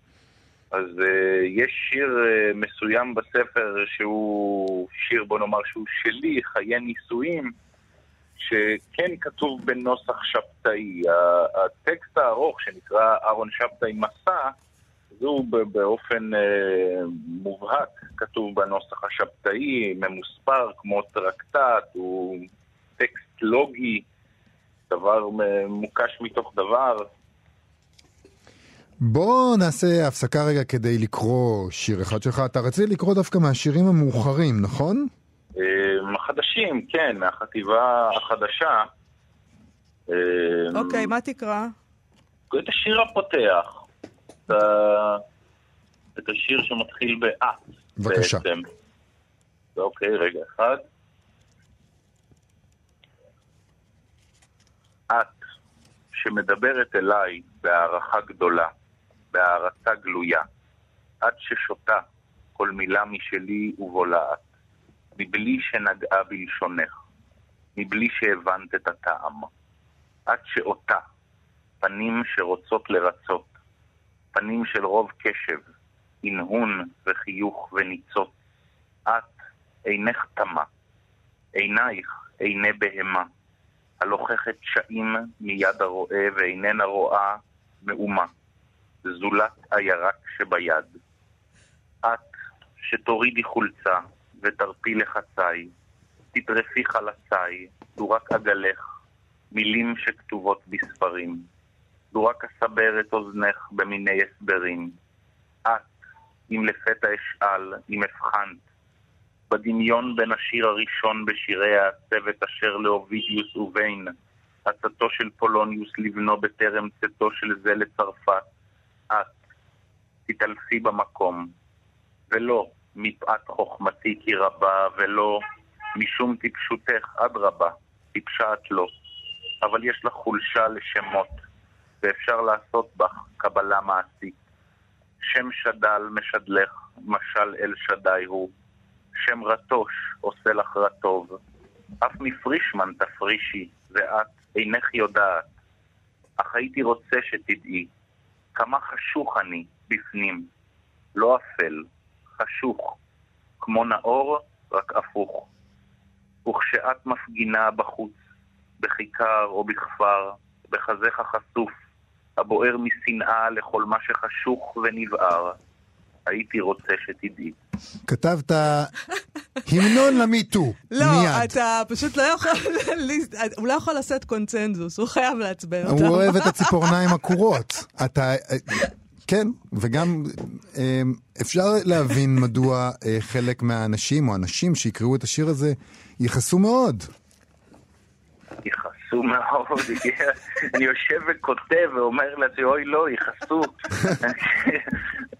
אז uh, יש שיר uh, מסוים בספר שהוא שיר, בוא נאמר, שהוא שלי, חיי נישואים, שכן כתוב בנוסח שבתאי. הטקסט הארוך שנקרא אהרון שבתאי מסע, ב- באופן uh, מובהק כתוב בנוסח השבתאי, ממוספר כמו טרקטט, הוא טקסט לוגי, דבר מ- מוקש מתוך דבר. בוא נעשה הפסקה רגע כדי לקרוא שיר אחד שלך. אתה רצית לקרוא דווקא מהשירים המאוחרים, נכון? אה, החדשים, כן, מהחטיבה החדשה. אה, אוקיי, מה תקרא? את השיר הפותח. את ה- את השיר שמתחיל באת. בבקשה. בעצם. אוקיי, רגע אחד. את. שמדברת אליי בהערכה גדולה, בהערצה גלויה, עד ששותה כל מילה משלי ובולעת, מבלי שנגעה בלשונך, מבלי שהבנת את הטעם, עד שאותה, פנים שרוצות לרצות, פנים של רוב קשב, הנהון וחיוך וניצות, את אינך תמה, עינייך עיני בהמה, הלוכחת שאים מיד הרועה ואיננה רואה מאומה, זולת הירק שביד. את שתורידי חולצה ותרפי לחצי, תטרפי חלצי, לו רק אגלך, מילים שכתובות בספרים, לו רק אסבר את אוזנך במיני הסברים. את, אם לפתע אשאל, אם הבחנת, בדמיון בין השיר הראשון בשירי הצוות אשר לאובידיוס ובין, עצתו של פולוניוס לבנו בטרם צאתו של זה לצרפת, את תתעלפי במקום, ולא מפאת חוכמתי כי רבה, ולא משום טיפשותך, אדרבה, טיפשה את לא. אבל יש לך חולשה לשמות, ואפשר לעשות בך קבלה מעשית. שם שדל משדלך, משל אל שדי הוא. שם רטוש עושה לך רטוב. אף מפרישמן תפרישי, ואת אינך יודעת. אך הייתי רוצה שתדעי, כמה חשוך אני בפנים, לא אפל, חשוך, כמו נאור, רק הפוך. וכשאת מפגינה בחוץ, בכיכר או בכפר, בחזיך חשוף, הבוער משנאה לכל מה שחשוך ונבער, הייתי רוצה שתדעי. כתבת המנון למיטו, לא, מיד. אתה פשוט לא יכול, הוא לא יכול לשאת קונצנזוס, הוא חייב לעצבן אותם. הוא אוהב את הציפורניים עקורות. אתה... כן, וגם אה, אפשר להבין מדוע אה, חלק מהאנשים או אנשים שיקראו את השיר הזה יכעסו מאוד. יכעסו מאוד, אני יושב וכותב ואומר לעצמי, אוי לא, יכעסו.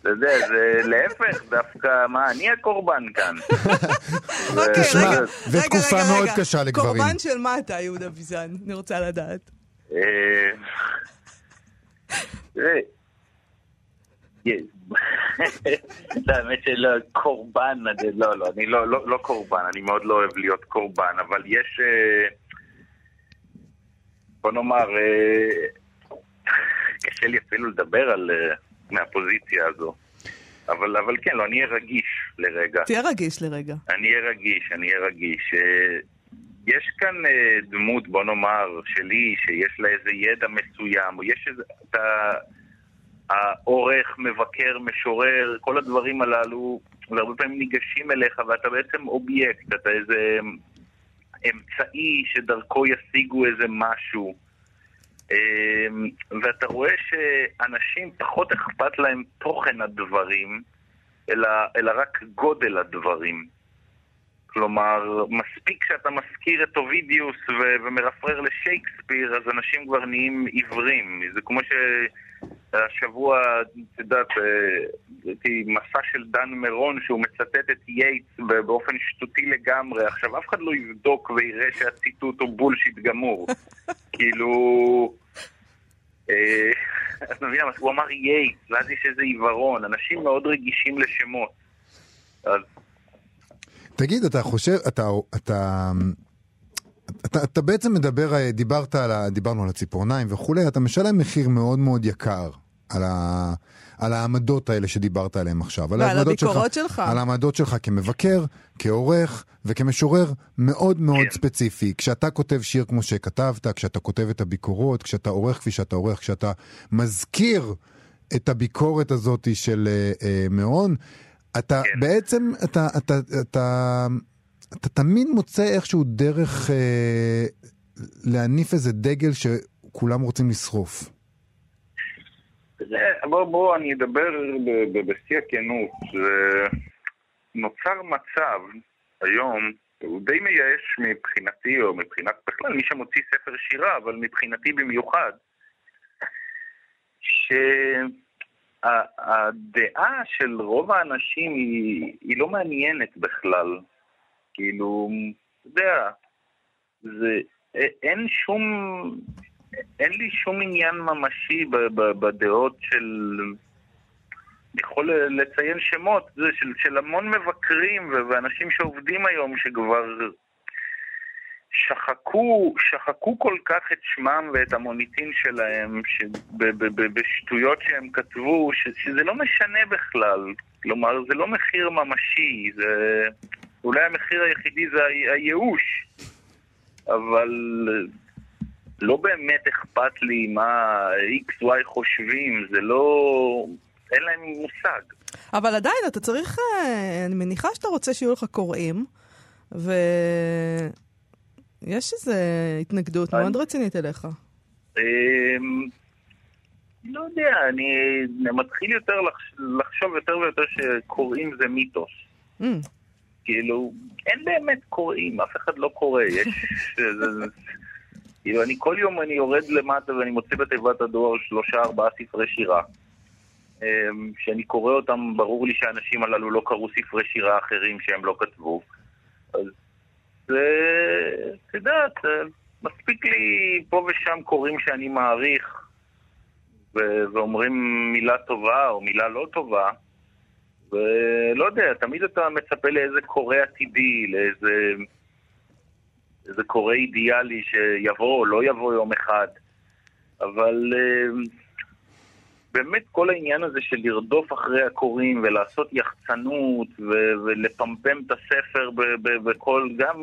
אתה יודע, זה להפך, דווקא, מה, אני הקורבן כאן. אוקיי, תשמע, רגע, זו תקופה מאוד. קשה לגברים. קורבן של מה אתה, יהודה ביזן? אני רוצה לדעת. אה, לא, האמת שלא, קורבן, לא, לא, אני לא, לא, לא קורבן, אני מאוד לא אוהב להיות קורבן, אבל יש, אה, בוא נאמר, אה, קשה לי אפילו לדבר על, אה, מהפוזיציה הזו. אבל, אבל כן, לא, אני אהיה רגיש לרגע. תהיה רגיש לרגע. אני אהיה רגיש, אני אהיה רגיש. אה, יש כאן דמות, בוא נאמר, שלי, שיש לה איזה ידע מסוים, או יש איזה... אתה... העורך, מבקר, משורר, כל הדברים הללו, והרבה פעמים ניגשים אליך ואתה בעצם אובייקט, אתה איזה אמצעי שדרכו ישיגו איזה משהו. אמ, ואתה רואה שאנשים פחות אכפת להם תוכן הדברים, אלא, אלא רק גודל הדברים. כלומר, מספיק שאתה מזכיר את אובידיוס ו- ומרפרר לשייקספיר, אז אנשים כבר נהיים עיוורים. זה כמו שהשבוע, את יודעת, אה, ראיתי מסה של דן מירון שהוא מצטט את יייטס באופן שטותי לגמרי. עכשיו, אף אחד לא יבדוק ויראה שהציטוט הוא bullshit גמור. כאילו... אה, את מבינה, הוא אמר יייטס, ואז יש איזה עיוורון. אנשים מאוד רגישים לשמות. אז תגיד, אתה חושב, אתה, אתה, אתה, אתה בעצם מדבר, אה, דיברת על, ה- דיברנו על הציפורניים וכולי, אתה משלם מחיר מאוד מאוד יקר על, ה, על העמדות האלה שדיברת עליהן עכשיו. על ועל הביקורות שלך. על העמדות שלך כמבקר, כעורך וכמשורר מאוד מאוד כן. ספציפי. כשאתה כותב שיר כמו שכתבת, כשאתה כותב את הביקורות, כשאתה עורך כפי שאתה עורך, כשאתה מזכיר את הביקורת הזאת של אה, אה, מאון, אתה כן. בעצם, אתה, אתה, אתה, אתה תמיד מוצא איכשהו דרך אה, להניף איזה דגל שכולם רוצים לשרוף. בוא, בוא, אני אדבר בשיא הכנות. נוצר מצב היום, הוא די מייאש מבחינתי, או מבחינת בכלל מי שמוציא ספר שירה, אבל מבחינתי במיוחד, שהדעה של רוב האנשים היא, היא לא מעניינת בכלל. כאילו, אתה יודע, זה, אין שום, אין לי שום עניין ממשי בדעות של... אני יכול לציין שמות זה של, של המון מבקרים ואנשים שעובדים היום שכבר שחקו, שחקו כל כך את שמם ואת המוניטין שלהם בשטויות שהם כתבו, ש- שזה לא משנה בכלל. כלומר, זה לא מחיר ממשי, זה... אולי המחיר היחידי זה הייאוש, אבל לא באמת אכפת לי מה XY חושבים, זה לא... אין להם מושג. אבל עדיין, אתה צריך, אה, אני מניחה שאתה רוצה שיהיו לך קוראים, ויש איזו התנגדות אני- מאוד רצינית אליך. אמ, לא יודע, אני מתחיל יותר לחש- לחשוב יותר ויותר שקוראים זה מיתוס. Mm, כאילו, אין באמת קוראים, אף אחד לא קורא, יש... כאילו, אני כל יום אני יורד למטה ואני מוצא בתיבת הדואר שלושה ארבעה ספרי שירה. אמ, שאני קורא אותם, ברור לי שהאנשים הללו לא קראו ספרי שירה אחרים שהם לא כתבו. אז זה, את יודעת, מספיק לי פה ושם קוראים שאני מעריך, ו- ואומרים מילה טובה או מילה לא טובה, ולא יודע, תמיד אתה מצפה לאיזה קורא עתידי, לאיזה איזה קורא אידיאלי שיבוא או לא יבוא יום אחד, אבל אה, באמת כל העניין הזה של לרדוף אחרי הקוראים ולעשות יחצנות ו- ולפמפם את הספר בכל, גם...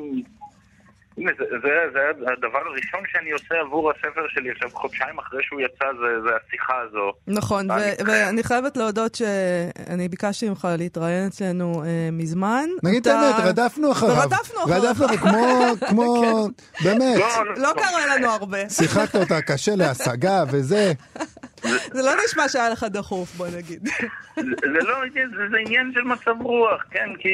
זה, זה, זה הדבר הראשון שאני עושה עבור הספר שלי עכשיו, חודשיים אחרי שהוא יצא, זה, זה השיחה הזו. נכון, ו-. ואני חייבת להודות שאני ביקשתי ממך להתראיין אצלנו אה, מזמן. נגיד את אתה- האמת, רדפנו אחריו. ורדפנו אחריו. רדפנו אחריו, כמו, כמו, באמת. לא קרה לנו הרבה. שיחקת אותה קשה להשגה וזה. זה לא נשמע שהיה לך דחוף, בוא נגיד. זה, לא, זה, זה עניין של מצב רוח, כן? כי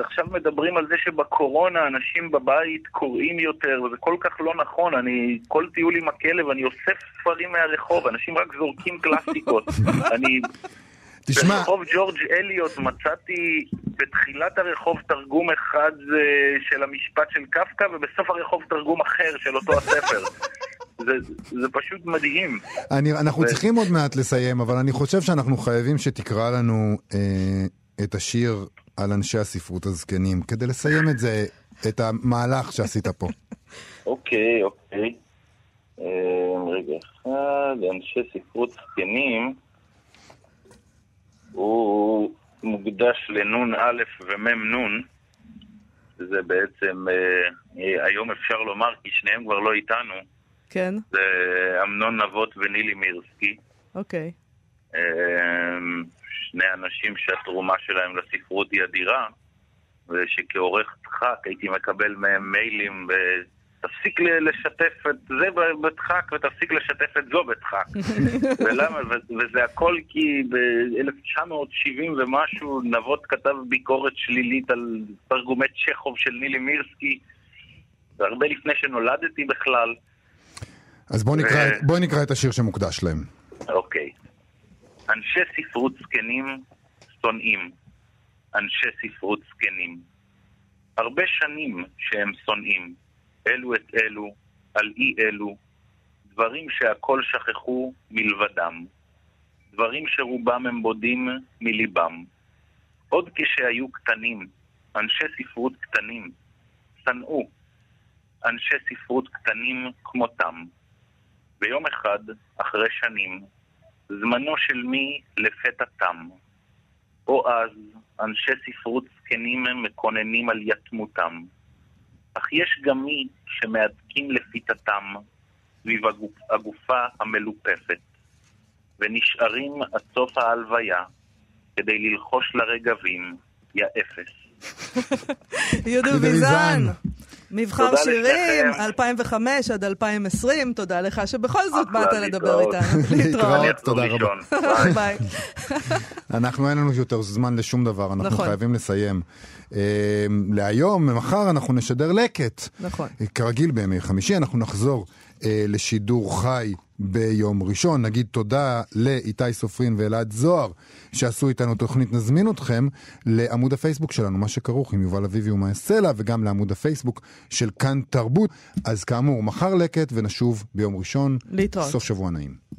עכשיו מדברים על זה שבקורונה אנשים בבית קוראים יותר, וזה כל כך לא נכון. אני, כל טיול עם הכלב, אני אוסף ספרים מהרחוב, אנשים רק זורקים קלאסיקות. אני... תשמע, ברחוב ג'ורג' אליוט מצאתי בתחילת הרחוב תרגום אחד אה, של המשפט של קפקא, ובסוף הרחוב תרגום אחר של אותו הספר. זה, זה פשוט מדהים. אני, אנחנו ו- צריכים עוד מעט לסיים, אבל אני חושב שאנחנו חייבים שתקרא לנו אה, את השיר על אנשי הספרות הזקנים, כדי לסיים את זה, את המהלך שעשית פה. אוקיי, אוקיי. אה, רגע אחד, אנשי ספרות זקנים, הוא מוקדש לנון א' ומם נון, זה בעצם, אה, אה, היום אפשר לומר, כי שניהם כבר לא איתנו, כן, זה אמנון נבות ונילי מירסקי. אוקיי. שני אנשים שהתרומה שלהם לספרות היא אדירה, ושכעורך דחק הייתי מקבל מהם מיילים ב... תפסיק לשתף את זה בדחק ותפסיק לשתף את זו בדחק. ולמה? ו- וזה הכל כי ב-1970 ומשהו נבות כתב ביקורת שלילית על תרגומי צ'כוב של נילי מירסקי, והרבה לפני שנולדתי בכלל. אז בוא נקרא, את- בוא נקרא את השיר שמוקדש להם. אוקיי. אנשי ספרות זקנים שונאים. אנשי ספרות זקנים. הרבה שנים שהם שונאים. אלו את אלו, על אי אלו. דברים שהכל שכחו מלבדם. דברים שרובם הם בודים מליבם. עוד כשהיו קטנים, אנשי ספרות קטנים, שנאו. אנשי ספרות קטנים כמותם. ויום אחד, אחרי שנים, זמנו של מי לפתע תם. או אז אנשי ספרות זקנים מקוננים על יתמותם. אך יש גם מי שמהדקים לפיתתם סביב הגופ, הגופה המלופפת, ונשארים עד סוף ההלוויה כדי ללחוש לרגבים, יא אפס. ויזן, ויזן. מבחר שירים, לשניכם. 2005 עד 2020, תודה לך שבכל זאת באת לדבר. איתנו. להתראות. תודה רבה. ביי. אנחנו אין לנו יותר זמן לשום דבר, אנחנו נכון. חייבים לסיים. אה, להיום, מחר אנחנו נשדר לקט. נכון. כרגיל בימי חמישי אנחנו נחזור אה, לשידור חי ביום ראשון. נגיד תודה לאיתי סופרין ואלעד זוהר שעשו איתנו תוכנית. נזמין אתכם לעמוד הפייסבוק שלנו, מה שכרוך עם יובל אביבי ומאי סלע, וגם לעמוד הפייסבוק של כאן תרבות. אז כאמור, מחר לקט ונשוב ביום ראשון. להתראות. סוף שבוע נעים.